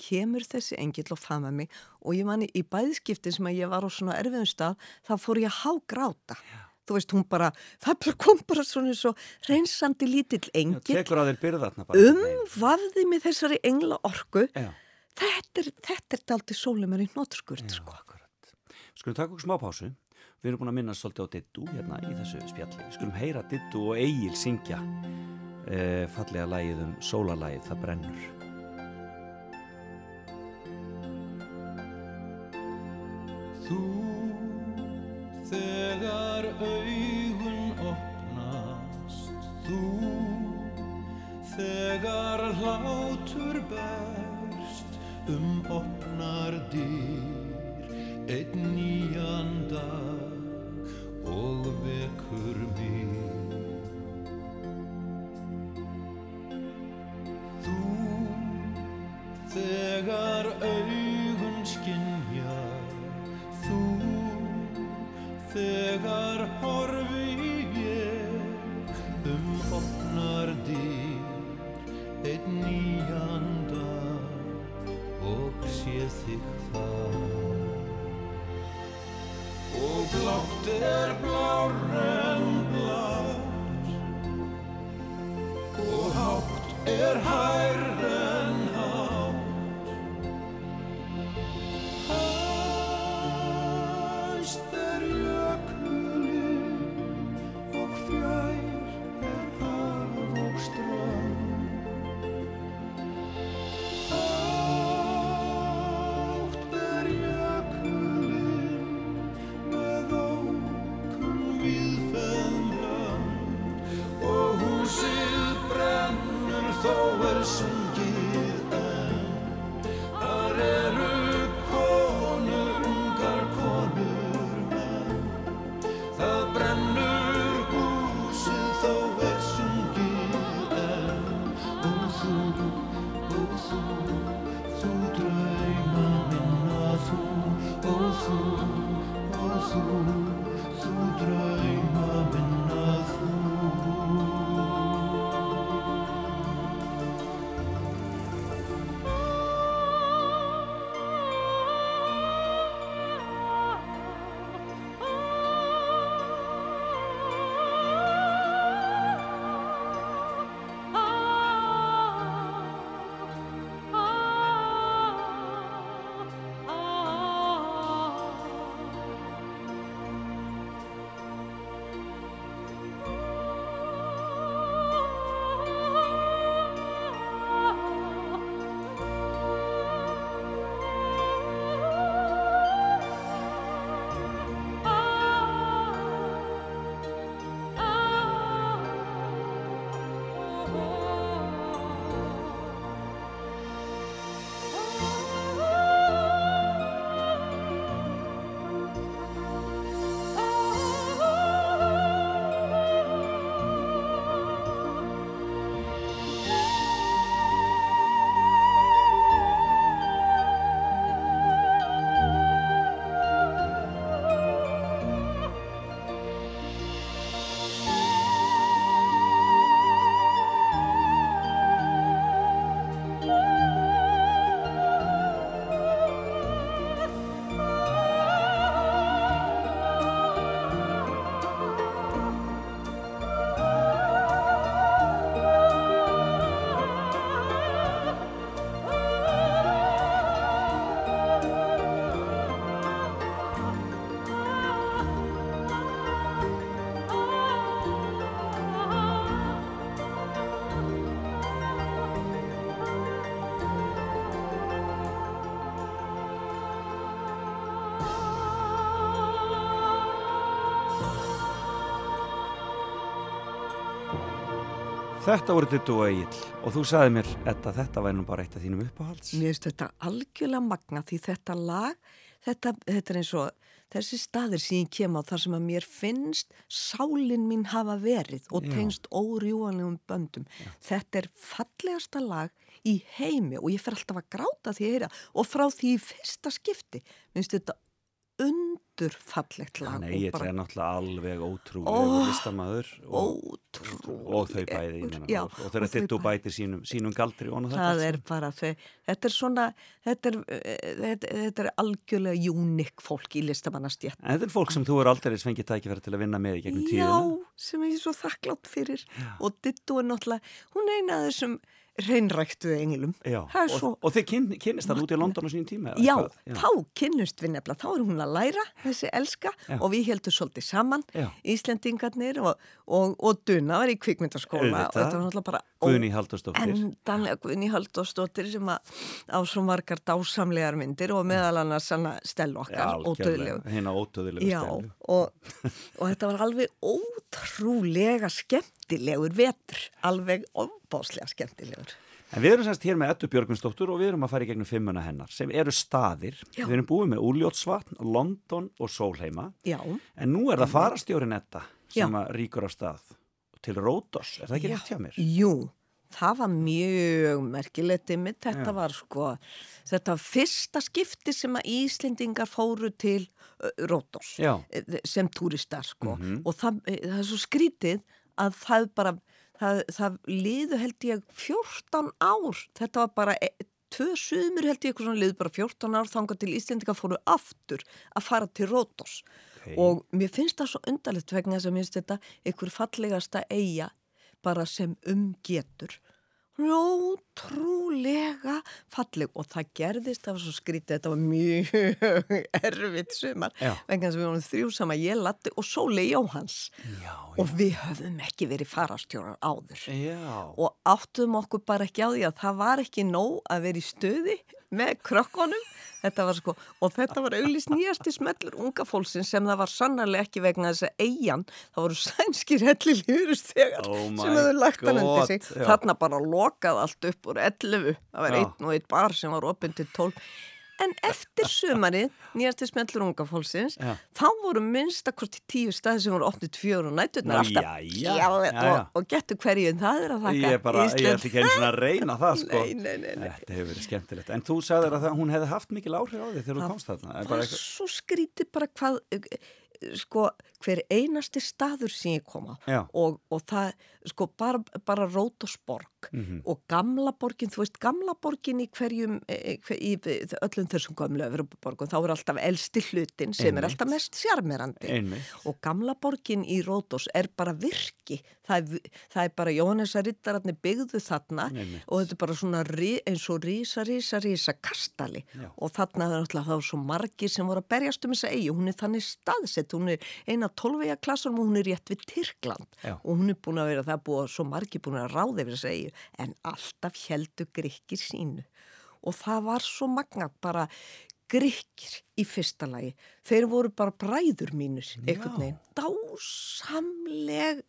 kemur þessi engill og faða mig og ég mani í bæðskipti sem að ég var á svona erfiðum stað, þá fór ég að hágráta þú veist, hún bara, það bara kom bara svona svo reynsandi lítill bara. umvafði mig þessari engla orku Já, þetta er, þetta er daldi sólumur í nótskurð já, sko. Skulum taka okkur smá pásu. Við erum búin að minna svolítið á Dittu hérna í þessu spjalli. Við skulum heyra Dittu og Egil syngja e, fallega lagið um sólalagið Það brennur. Þú augun opnast Þú. Þegar hlátur berst um opnar dyr einn nýjan dag og vekur mig Og þú, og Þetta voru Dittu og Egil og þú sagði mér Edda, þetta væri nú bara eitt af þínum uppáhalds Mér finnst þetta algjörlega magna því þetta lag, þetta, þetta er eins og þessi staðir sem ég kem á þar sem að mér finnst sálin mín hafa verið og Já. tengst órjúanlegum böndum. Þetta er fallegasta lag í heimi og ég fer alltaf að gráta því að heyra og frá því í fyrsta skipti minnst þetta undurfallegt lag Nei, og ég er náttúrulega alveg ótrúlega Ó, listamæður og, og þau bæði Já, og, og þau þittu bæti sínum, sínum galdri Það allt er bara þau, þetta er svona, þetta er, eh, þetta, þetta er algjörlega unik fólk í listamannastjætt. En þetta er fólk sem þú er aldrei fengið tækifæri til að vinna með í gegnum tíðina. Já, sem ég er svo þakklátt fyrir og Dittu er náttúrulega, hún er eina af þessum reynræktuðu englum. Já. Er Og, svo, og þið kyn, kynnist það út í London á sínum tíma? já, hvað? þá kynnust við nefnilega, þá er hún að læra þessi elska Já. og við heldum svolítið saman, Já. Íslendingarnir og, og, og Duna var í kvikmyndaskóla og þetta var náttúrulega bara Guðný Halldórsdóttir. endanlega Guðni Halldórsdóttir sem að á svo margar dásamlegar myndir og meðal annars stell okkar ódöðlegu. Hérna ótöðilegu Já, stelu. og, og þetta var alveg ótrúlega skemmtilegur vetur, alveg ofbáslega skemmtilegur. En við erum semst hér með Eddu Björgvinsdóttur og við erum að fara í gegnum fimmuna hennar sem eru staðir. Já. Við erum búið með Úljótsvatn, London og Sólheima. Já, En nú er það farastjórin Edda sem ríkur á stað til Rótos. Er það ekki rétt hjá mér? jú, það var mjög merkilegt ymmið, þetta Já. var sko, þetta var fyrsta skipti sem að Íslendingar fóru til Rótos. Sem túristar sko Mhm. og það, eh, það er svo skrítið að það bara það, það liðu held ég 14 ár. Þetta var bara e, tvö sumur held ég eitthvað svona liðu bara 14 ár þangað til Íslendinga fóru aftur að fara til Rótos Okay. og mér finnst það svo undarlegt vegna þess að mér finnst þetta einhver fallegasta eiga bara sem umgetur ótrúlega falleg. Og það gerðist, það var svo skrítið þetta var mjög erfitt sumar. Já. að við vorum þrjú saman ég latti og Sóli Jóhans Já, og við höfum ekki verið farastjórar áður. Já. og áttum okkur bara ekki á því að það var ekki nóg að vera í stöði með var sko, og þetta var auglist nýjasti smellur unga fólksinn sem það var sannarlega ekki vegna þess að eigin það voru sænskir helli líðurustegar Oh sem hefðu lagt hann undir sig já. þarna bara lokað allt upp úr 11 það var Já. einn og einn bar sem var opinn til 12 en eftir sumarið nýjasti smellur unga fólksins Já. þá voru minnst að hvort í tíu staði sem voru opnið tvör og nætturnar alltaf Já, jæja. og, og getur hverju en það er að þakka Ég er bara, ég Ísland. ætla ekki einu svona að reyna það sko. Nei, nei, nei, nei. Þetta hefur verið skemmtilegt. En þú sagðir að það, hún hefði haft mikil áhrif á því þegar þú komst þarna. Er Það bara var svo skrítið bara hvað, sko, hver einasti staður sem ég kom á og, og það, sko, bara, bara Rótosborg Mhm. og gamla borgin, þú veist, gamla borgin í hverjum, eh, hver, í öllum þessum gamla Evropaborgum, þá er alltaf elsti hlutin sem er Einmitt. alltaf mest sjarmerandi. Einmitt. Og gamla borgin í Rótos er bara virki. Það er, það er bara Jóhannesar rittararnir byggðu þarna Einmitt. og þetta er bara svona eins og rísa, rísa, rísa kastali. Já. Og þarna er náttúrulega þá svo margir sem voru að berjast um þessa eigi. Hún er þannig staðsett, hún er eina tólvega klassum og hún er rétt við Tyrkland. Já. Og hún er búin að vera, það búið svo margir búin að ráða yfir þessa eigi. En alltaf heldur grykkir sínu. Og það var svo magna bara grykkir í fyrsta lagi. Þeir voru bara bræður mínur, einhvern veginn. Dásamleg,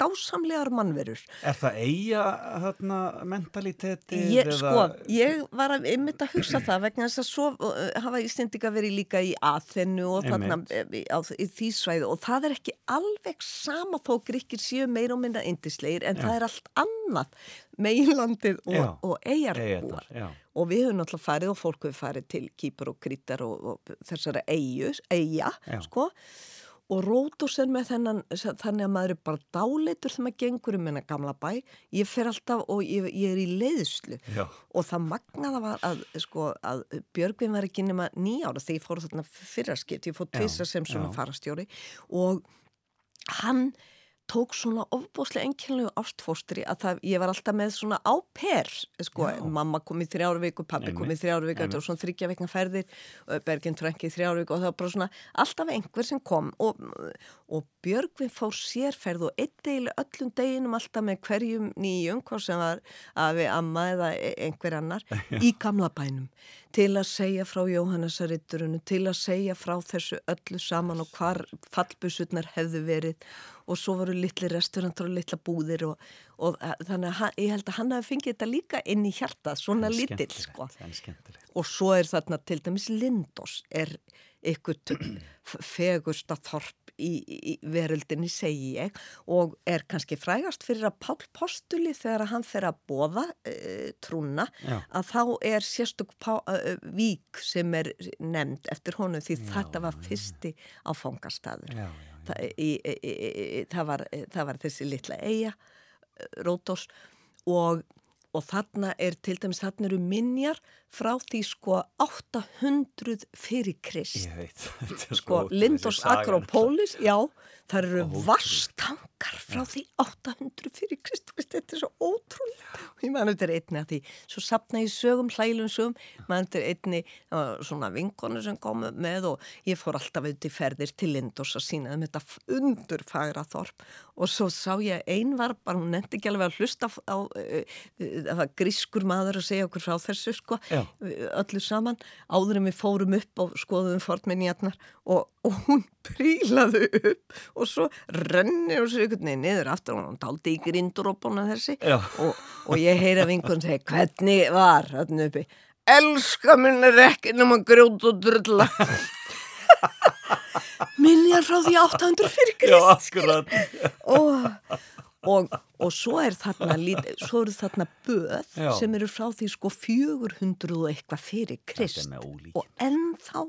dásamlegar mannverur. Er það eiga þarna mentaliteti? Ég, sko, ég var að einmitt að hugsa það vegna þess að svo uh, hafa Íslendinga verið líka í aðþennu og þarna eh, á, í því svæði og það er ekki alveg sama þó gríkir séu meira og minna indislegir en Já. það er allt annað meginlandið Já. og, og eigarbúar. Já. Og við höfum náttúrulega farið og fólk hefur farið til Kýpur og Krítar og, og þessara eigu, eiga, Já. sko. Og Rótos er með þennan, þannig að maður er bara dáleitur þegar maður gengur um hennar gamla bæ. Ég fer alltaf og ég, ég er í leiðslu. Já. Og það magnaða var að, sko, að Björgvin var ekki nema nýjára þegar ég fór þarna fyrraskipt. Ég fór Já, tvisa sem svona já. farastjóri og hann tók svona ofbúslega ennkjörnlegu ástfóstri að það, ég var alltaf með svona á per, sko, Já. mamma kom í þrjáru viku, pappi kom í þrjáru viku, þetta var svona þryggja vekna ferðir, Bergin Trönki í þrjáru viku og það var bara svona alltaf einhver sem kom og, og Björgvin fór sérferð og einn deili öllum deginum alltaf með hverjum nýjum, hvað sem var afi, amma eða e- einhver annar, í gamla bænum til að segja frá Jóhannesaritturinu, til að segja frá þessu öllu saman og hvar fallbusurnar hefðu verið og svo voru litli restaurantur og litla búðir og, og að- þannig að ég held að hann hafi fengið þetta líka inn í hjartað, svona skemmtilegt, sko. Og svo er þarna til dæmis Lindos er ykkur fegursta þorp í, í veröldinni segi ég og er kannski frægast fyrir að Pál Postuli þegar hann fer að bóða e, trúna Já. að þá er sérstök pá, e, vík sem er nefnd eftir honum því þetta var fyrsti áfangastaður. Já, já, já. Það, í, í, í, það, var, það var þessi litla eiga, Rótos og, og þarna er til dæmis þarna eru minjar frá því sko 800 fyrir Krist sko saga. Akropolis, já, það eru Ótrúlegt. vastangar frá því 800 fyrir Krist, veist, þetta er svo ótrúlega. Og ég þetta er einni að því, svo sapna ég sögum, hlælum sögum, þetta er einni svona vinkonu sem komu með og ég fór alltaf auðvitað í ferðir til Lindos að sína þeim þetta undurfagra þorp og svo sá ég ein var, bara hún nefndi ekki alveg að hlusta á, uh, uh, það var grískur maður að segja okkur frá þessu sko, Já. öllu saman áður en við fórum upp og skoðum fortminniarnar og, og hún prílaði upp og svo rennir og svo ykkur niður aftur og hún daldi í grindrópana þessi. Og, og ég heyra vinkun segja hvernig var þarna uppi? Elska minn er ekki nema grjót og drulla minjar frá því 800 fyrir akkurat. og, og, og svo er þarna svo eru þarna böð Já. sem eru frá því sko 400 og eitthvað fyrir Krist. og ennþá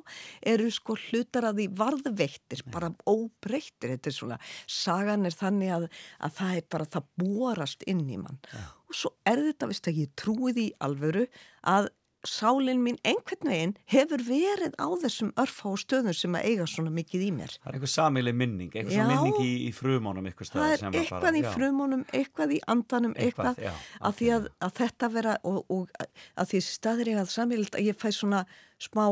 eru sko hlutar að því varðveittir, bara óbreyttir. Þetta er svona, sagan er þannig að, að það er bara, það borast inn í mann. Og svo er þetta, veist að ég trúi því í alvöru að sálinn mín einhvern veginn hefur verið á þessum örfá stöðum sem að eiga svona mikið í mér. Það er einhver samileg minning, einhver Já. minning í, í frumónum ykkur það er eitthvað bara, í já. frumunum, eitthvað í andanum, Eitthvað, eitthvað, já, að því að, að þetta vera og, og að því staður ég að samvíld að ég fæ svona smá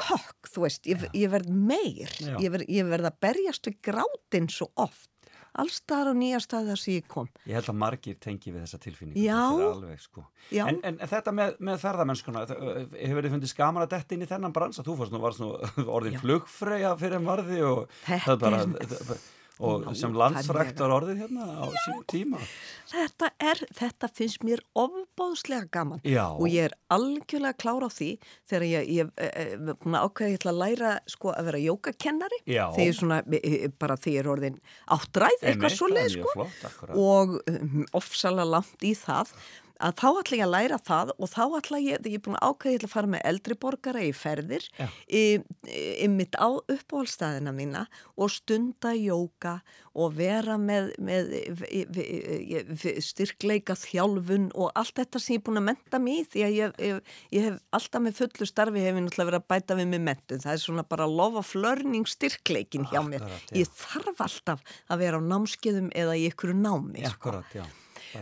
kokk, þú veist, ég, ég verð meir, ég verð, ég verð að berjast við grátin svo oft, allstaðar á nýja staði þar sem ég kom. Ég held að margir tengi við þessa tilfinningu. Já. Þetta er alveg, sko. Já. En, en þetta með, með ferðamennskuna, það- hefur þið fundið skaman að detta inn í þennan bransa? Þú fórst nú, varst nú orðin Já. flugfreyja fyrir en varði og Þetta það bara, er- og sem Nákvæmlega. landsfrækt var orðið hérna á sín tíma. Þetta er, þetta finnst mér ofbóðslega gaman Já. og ég er algjörlega klár á því þegar ég, ég, ég, ég ákveði ég ætla að læra sko að vera jógakennari Já. þegar svona, e, e, bara þegar ég er orðin áttræð, eitthvað Einmitt, svo leið það er mjög sko flott, og um, ofsalega langt í það að þá ætla ég að læra það og þá ætla ég, ég er búin að ákveði ég ætla að fara með eldri borgara í ferðir mitt á uppáhaldstæðina mína og stunda jóka og vera með, með styrkleika þjálfun og allt þetta sem ég er búin að menta mig í því að ég, ég, ég hef alltaf með fullu starfi hef ég náttúrulega verið að bæta við mig mentun það er svona bara love of learning styrkleikin hjá mér ég þarf alltaf að vera á námskeiðum eða í ykkur námi sko. Akkurat, já.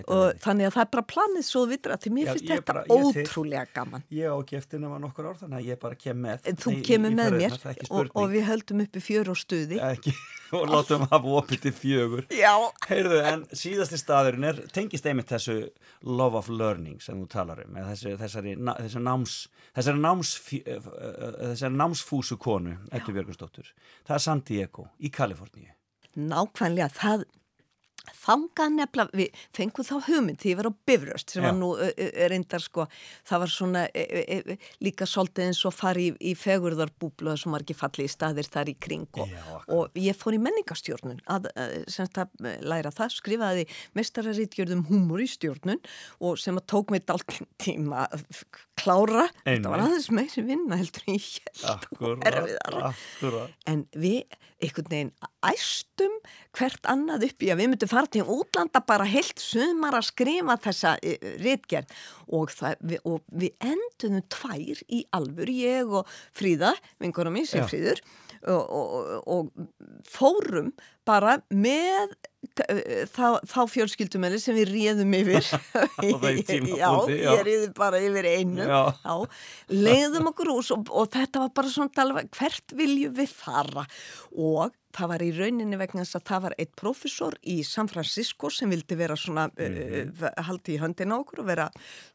Og þannig að það er bara planið svo vitur að því mér finnst ég þetta bara- ég til- ótrúlega gaman Ég ekki eftir nema nokkur orð, þannig að ég bara kem með. þú í- í- kemur í með mér ekki og, og við höldum uppi fjör og stuði Ekki, og látum hafa opið til fjögur. já, Heyrðu, en síðasti staðurinn er, tengist einmitt þessu love of learning sem þú talar um, þessu, þessari, þessu náms, þessari, náms, þessari námsfúsu konu, Ettu Björgunsdóttur. Það er San Diego í Kaliforníu. nákvæmlega það þangað nefnilega, við fengum þá hugmynd því ég var á Bifröst sem Já. var nú reyndar sko, það var svona e, e, e, líka svolítið eins og fari í, í fegurðarbúblu og svo margir fallið staðir þar í kring og, Já, og ég fór í menningastjórnun að, að, semst að læra það, skrifaði mestararítgjörðum humor í stjórnun og sem að tók mig dálkinn tíma klára, þetta var aðeins meiri vinna heldur en ég held og erfiðara. akkurat. en við einhvern veginn æstum hvert annað upp í að við myndum fara til útlanda bara heilt sumar að skrifa þessa uh, ritgerð. Og, og við endunum tvær í alvur, ég og Fríða, vingurum mín sem. Fríður og, og, og fórum bara með uh, þá, þá fjölskyldumeli sem við réðum yfir. Já, ég réði bara yfir einu Já. Já, leiðum okkur ús og, og þetta var bara svona tala, hvert viljum við fara. Og það var í rauninni vegna þess að það var eitt profesor í San Francisco sem vildi vera svona Mhm. uh, haldi í höndina á okkur og vera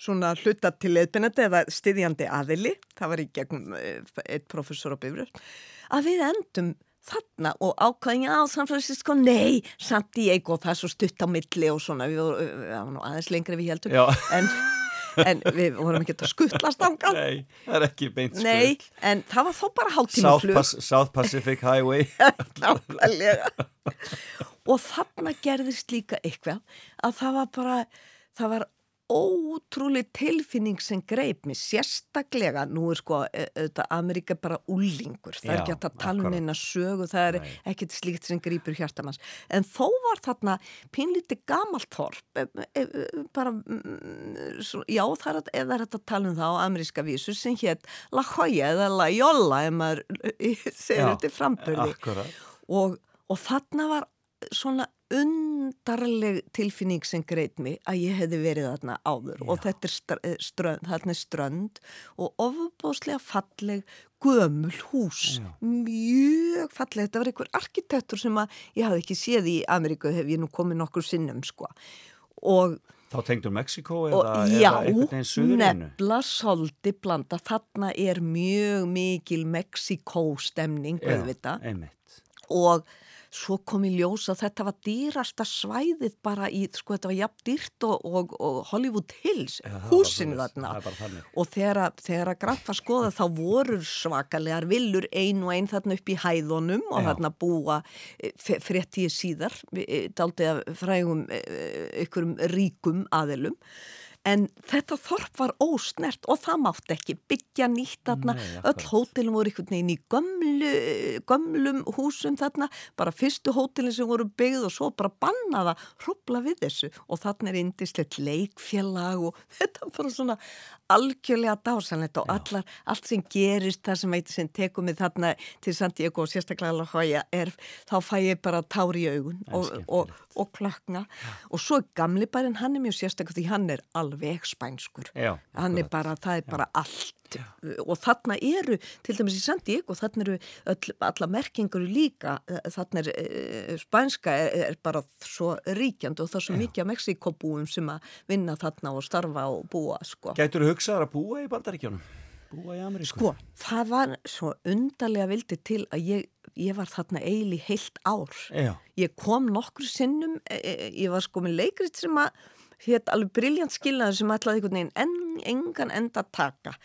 svona hluta til leðbennandi eða styðjandi aðili, það var í gegnum uh, eitt profesor á bifröð, að við endum þarna og ákvæðin á San Francisco, nei, San Diego það er svo stutt á milli og svona við varum aðeins lengri en við heldum en, en við vorum ekki að skuttlast ánga Nei, það er ekki beint skutt. Nei, en það var þó bara hálftíma South, flug Pas South Pacific Highway. Og þarna gerðist líka eitthvað að það var bara, það var ótrúlega tilfinning sem greip mér, sérstaklega. Nú er sko, e- Ameríka bara úlingur, það er Já, ekki hægt að tala um neina sögu, það er Nei. ekkert slíkt sem grýpur hjartamanns, en þó var þarna pínlítið gamalt þorp e, e, e, bara mm, svo, já, það er, eða er þetta tala um það á ameríska vísu sem hétt La Jolla eða La Jolla ef maður segir Já, þetta framburði. og, og þarna var svona undarleg tilfinning sem greit mig að ég hefði verið þarna áður. Og þetta er str strönd, þarna er strönd og ofubóðslega falleg gömul hús, Já. mjög falleg, þetta var einhver arkitektur sem að ég hafði ekki séð í Ameríku hef ég nú komið nokkur sinnum sko. Og Þá tengdur Mexiko eða, já, eða einhvern veginn suðurínu? nefla soldi blanda, þarna er mjög mikil Mexiko stemning, auðvitað. einmitt. og svo kom í ljós að þetta var dýrasta svæðið bara í, sko þetta var jafn dýrt og, og, og Hollywood Hills, var húsinu þarna. Og þegar, þegar að grann var skoðað þá voru svakalegar villur ein og ein þarna upp í hæðunum og Já. þarna búa fréttíð síðar, eh, daldið af frægum ykkurum ríkum aðilum En þetta þorp var ósnert og það mátti ekki byggja nýtt þarna. Nei, Öll hótelin voru einhvern veginn í gömlu, gömlum húsum þarna. Bara fyrstu hótelin sem voru byggð og svo bara bannaða hrópla við þessu. Og þarna er indislegt leikfélag og þetta var bara svona algjörlega dásanlegt og allar, allt sem gerist það sem eitthvað sem tekum við þarna til Santiago og sérstaklega er þá fæ ég bara tár í augun En og, og, og klökna og svo gamli bærin, hann er mjög sérstaklega því hann er alveg spænskur. Já, hann er bara, það er bara allt. Og þarna eru, til dæmis í Sandiego þarna eru öll, alla merkingur líka, þarna er e, spænska er, er bara svo ríkjandi og það er svo mikið af Mexikobúum sem að vinna þarna og starfa og búa sko. Gætur hugsaðar að búa í bandaríkjónum? Búa í Ameríku? Sko, það var svo undarlega vildi til að ég, ég var þarna eil í heilt ár. Já, Ég kom nokkru sinnum, e, e, ég var sko með leikrit sem að hétt alveg briljant skilnaður sem ætlaði einhvern veginn en, engan enda taka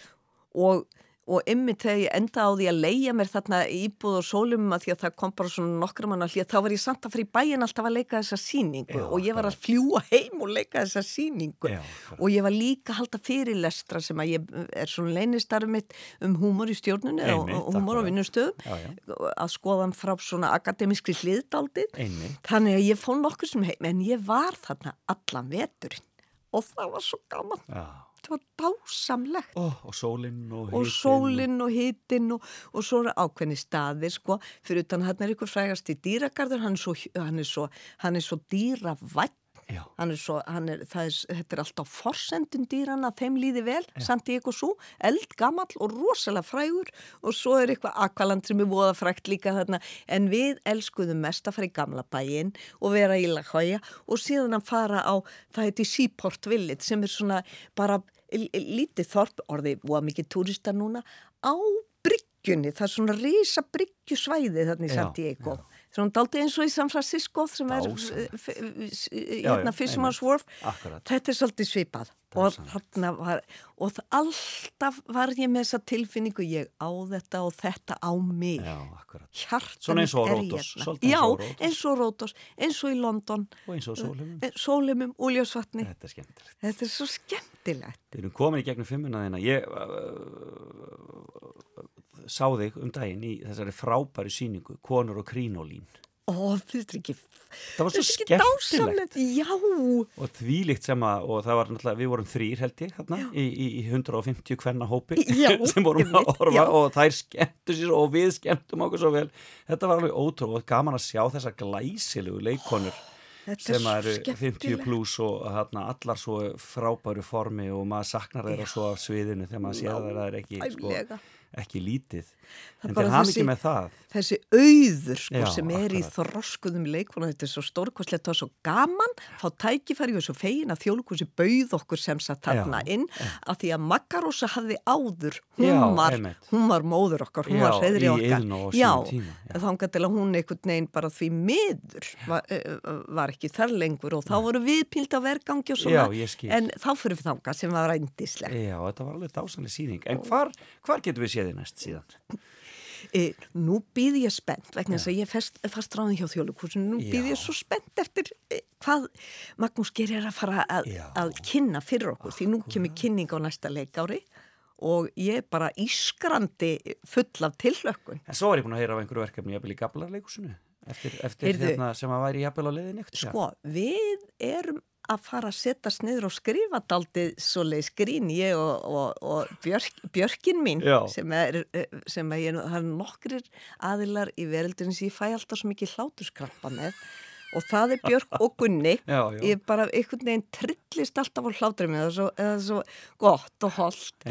og, og ymmið þegar ég enda á því að leia mér þarna íbúð og sólum að því að það kom bara svona nokkra manna hlýja, þá var ég samt að fara í bæin alltaf að leika þessa síningu Já, og ég var að fljúa heim og leika þessa síningu Já, og ég var líka að halda fyrirlestra sem að ég er svona leinistarf mitt um húmor í stjórnunni og, Einmitt, og húmor á vinnustöðum að skoða hann frá svona akademiskri einmitt. Þannig að ég fór nokkur sem heim, en ég var þarna allan veturinn og það var svo gaman, Já. Var dásamlegt. Ó, og sólinn og Og sólinn og hitinn og, og svo ákveðni staðir, sko, fyrir utan hann er ykkur frægast í dýragarður, hann er svo, hann er svo, hann er svo dýravætt, hann er svo, hann er, það er, þetta er alltaf forsendun dýrana, þeim líði vel, Santiago Sú, eldgamall og rosalega frægur. Og svo er eitthvað akvaland sem er voða frægt líka þarna, en við elskuðum mest að fara í gamla bæinn og vera í La Jolla og síðan að fara á, það heiti Seaport Village sem er svona bara lítið þorp, orðið voða mikið túrista núna, á bryggjunni, það er svona risa bryggjusvæði þarna í Já, Santiago. Svona daldið eins og í San Francisco sem er eh, hérna já, Fisherman's Wharf. Þetta er svolítið svipað og, þarna var, og alltaf var ég með þessa tilfinningu ég á þetta og þetta á mig hjartan Svona eins og á er Ródos, hérna. svolítið eins já, eins og Rótos, eins og í London Og eins og sólum. sólumum, úljósvatni Þetta er skemmtilegt. þetta er svo skemmtilegt Við erum komin í gegnum fimmuna þína. Ég uh, sá þig um daginn í þessari frábæri síningu, Konur og Krínolín. Ó, þetta er ekki Það var svo skemmtilegt. já, Og þvílíkt sem að, og það var náttúrulega, við vorum þrýr held ég, hérna, í, í, í 150 kvenna hópi Já, sem vorum að horfa já. og þær skemmtu sér og við skemmtum okkur svo vel. Þetta var alveg ótrú og gaman að sjá þessar glæsilegu leikonur sem eru 50 skemmtilegt. pluss og hérna, allar svo frábæru formi og maður saknar þeirra svo af sviðinu þegar maður séð að það er ekki sko, ekki lítið Það en til hafa ekki með það þessi auður sko, Já, sem er í akkurat. þroskuðum leikona, þetta er svo stórkostlegt og svo gaman, þá tækifæri og svo fegin að þjóðlíkusi bauð okkur sem satt þarna inn, að því að Maggarósa hafði áður, hún, Já, var, hún var móður okkar, hún Já, var hreðri í okkar. Já, já. þangað til að hún einhvern veginn bara því miður var, eh, var ekki þar lengur og þá voru við píld á vergangi og svona, en þá fyrir við þangað sem var rændislega. Já, þetta var alveg dásanlega síning en hvar, hvar getum við séð þið næst síðan? E, nú býð ég spennt vegna þess að ég fest, fast ráðin hjá þjóðlíkusinu nú býð ég svo spennt eftir e, hvað Magnús Geir er að fara að, að kynna fyrir okkur því nú kemur kynning á næsta leikári og ég er bara ískrandi full af tillökkun En svo er ég búin að heyra af einhverju verkefni jafnvel í Gablarleikusinu eftir, eftir Heyrðu. hérna sem að væri jafnvel á leiðin eftir sko, við erum að fara að setjast niður og skrifa daldið svoleið skrín ég og, og, og björk, Björkin mín Já. sem er, sem er, það er nokkrir aðilar í veröldinu sem ég fæ alltaf svo mikið hlátuskrampa með og það er Björk og Gunni Já, já. ég bara einhvern veginn trillist alltaf á hláturinn með það svo, er svo gott og holdt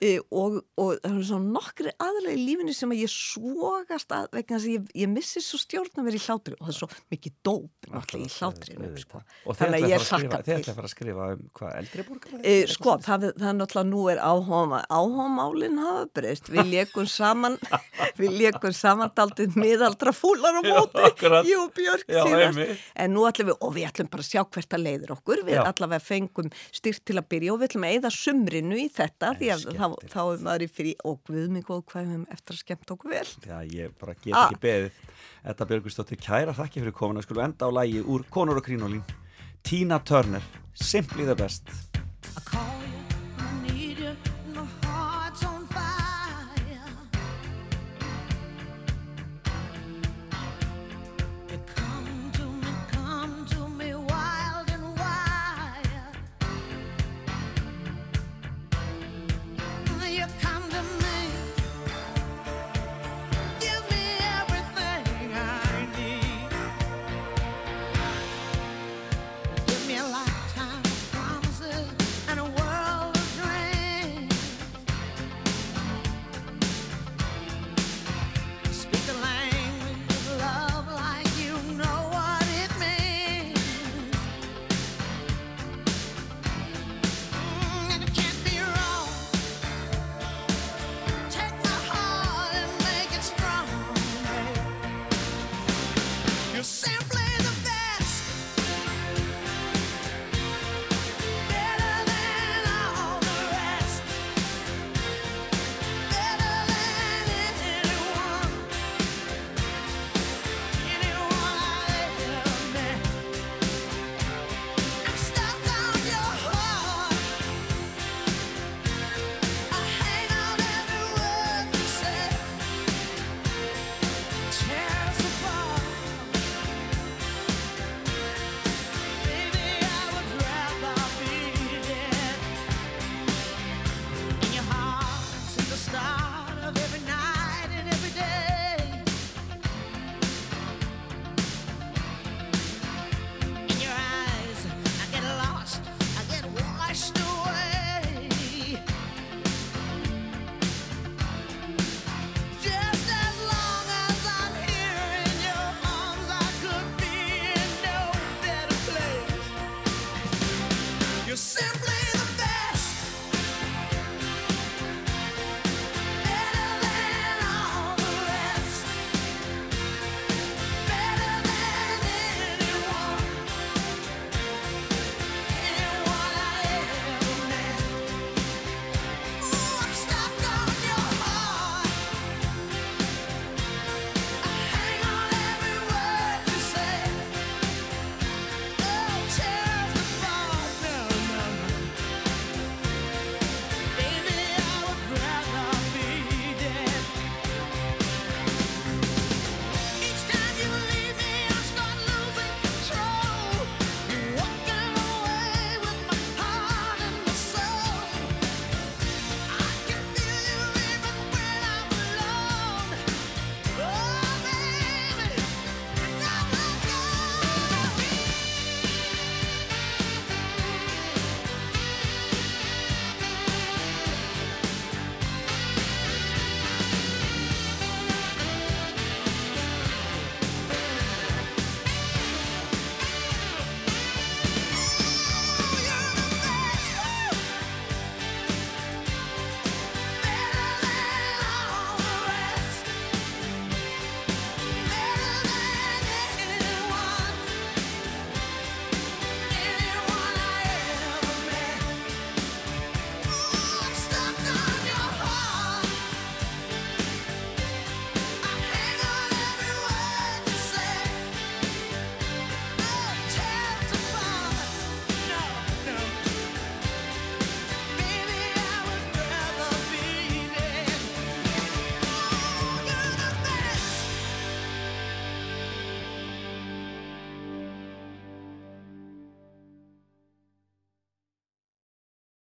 e, og, og það er svona nokkri aðlega í lífinu sem að ég svogast að vegna þess að ég, ég missi svo stjórn að vera í hlátri og það er svo mikið dóp náttúrulega í hlátrinu sko. Og þannig ætlaði að fara að skrifa- um hvað eldri borgar? E, sko, það, það er náttúrulega nú er áhóma, áhómálinn hafa breyst. Við lékum saman, við lékum saman daldið miðaldra fúlar á móti, ég og Björk. En nú ætlum við, og við ætlum bara að sjá hvert að leiður okkur, við Já. allavega fengum styrt til að byrja og við ætlum að eyða sumrinu í þetta, því að þá, þá er maður í frí, og við mig góð hvað við höfum eftir að skemmt okkur vel. Já, ég bara get Ah. ekki beðið. Þetta Björgustóttir kæra þakki fyrir komuna. Skulum enda á lægi úr Konur og Krínolín. Tina Turner, Simply the Best.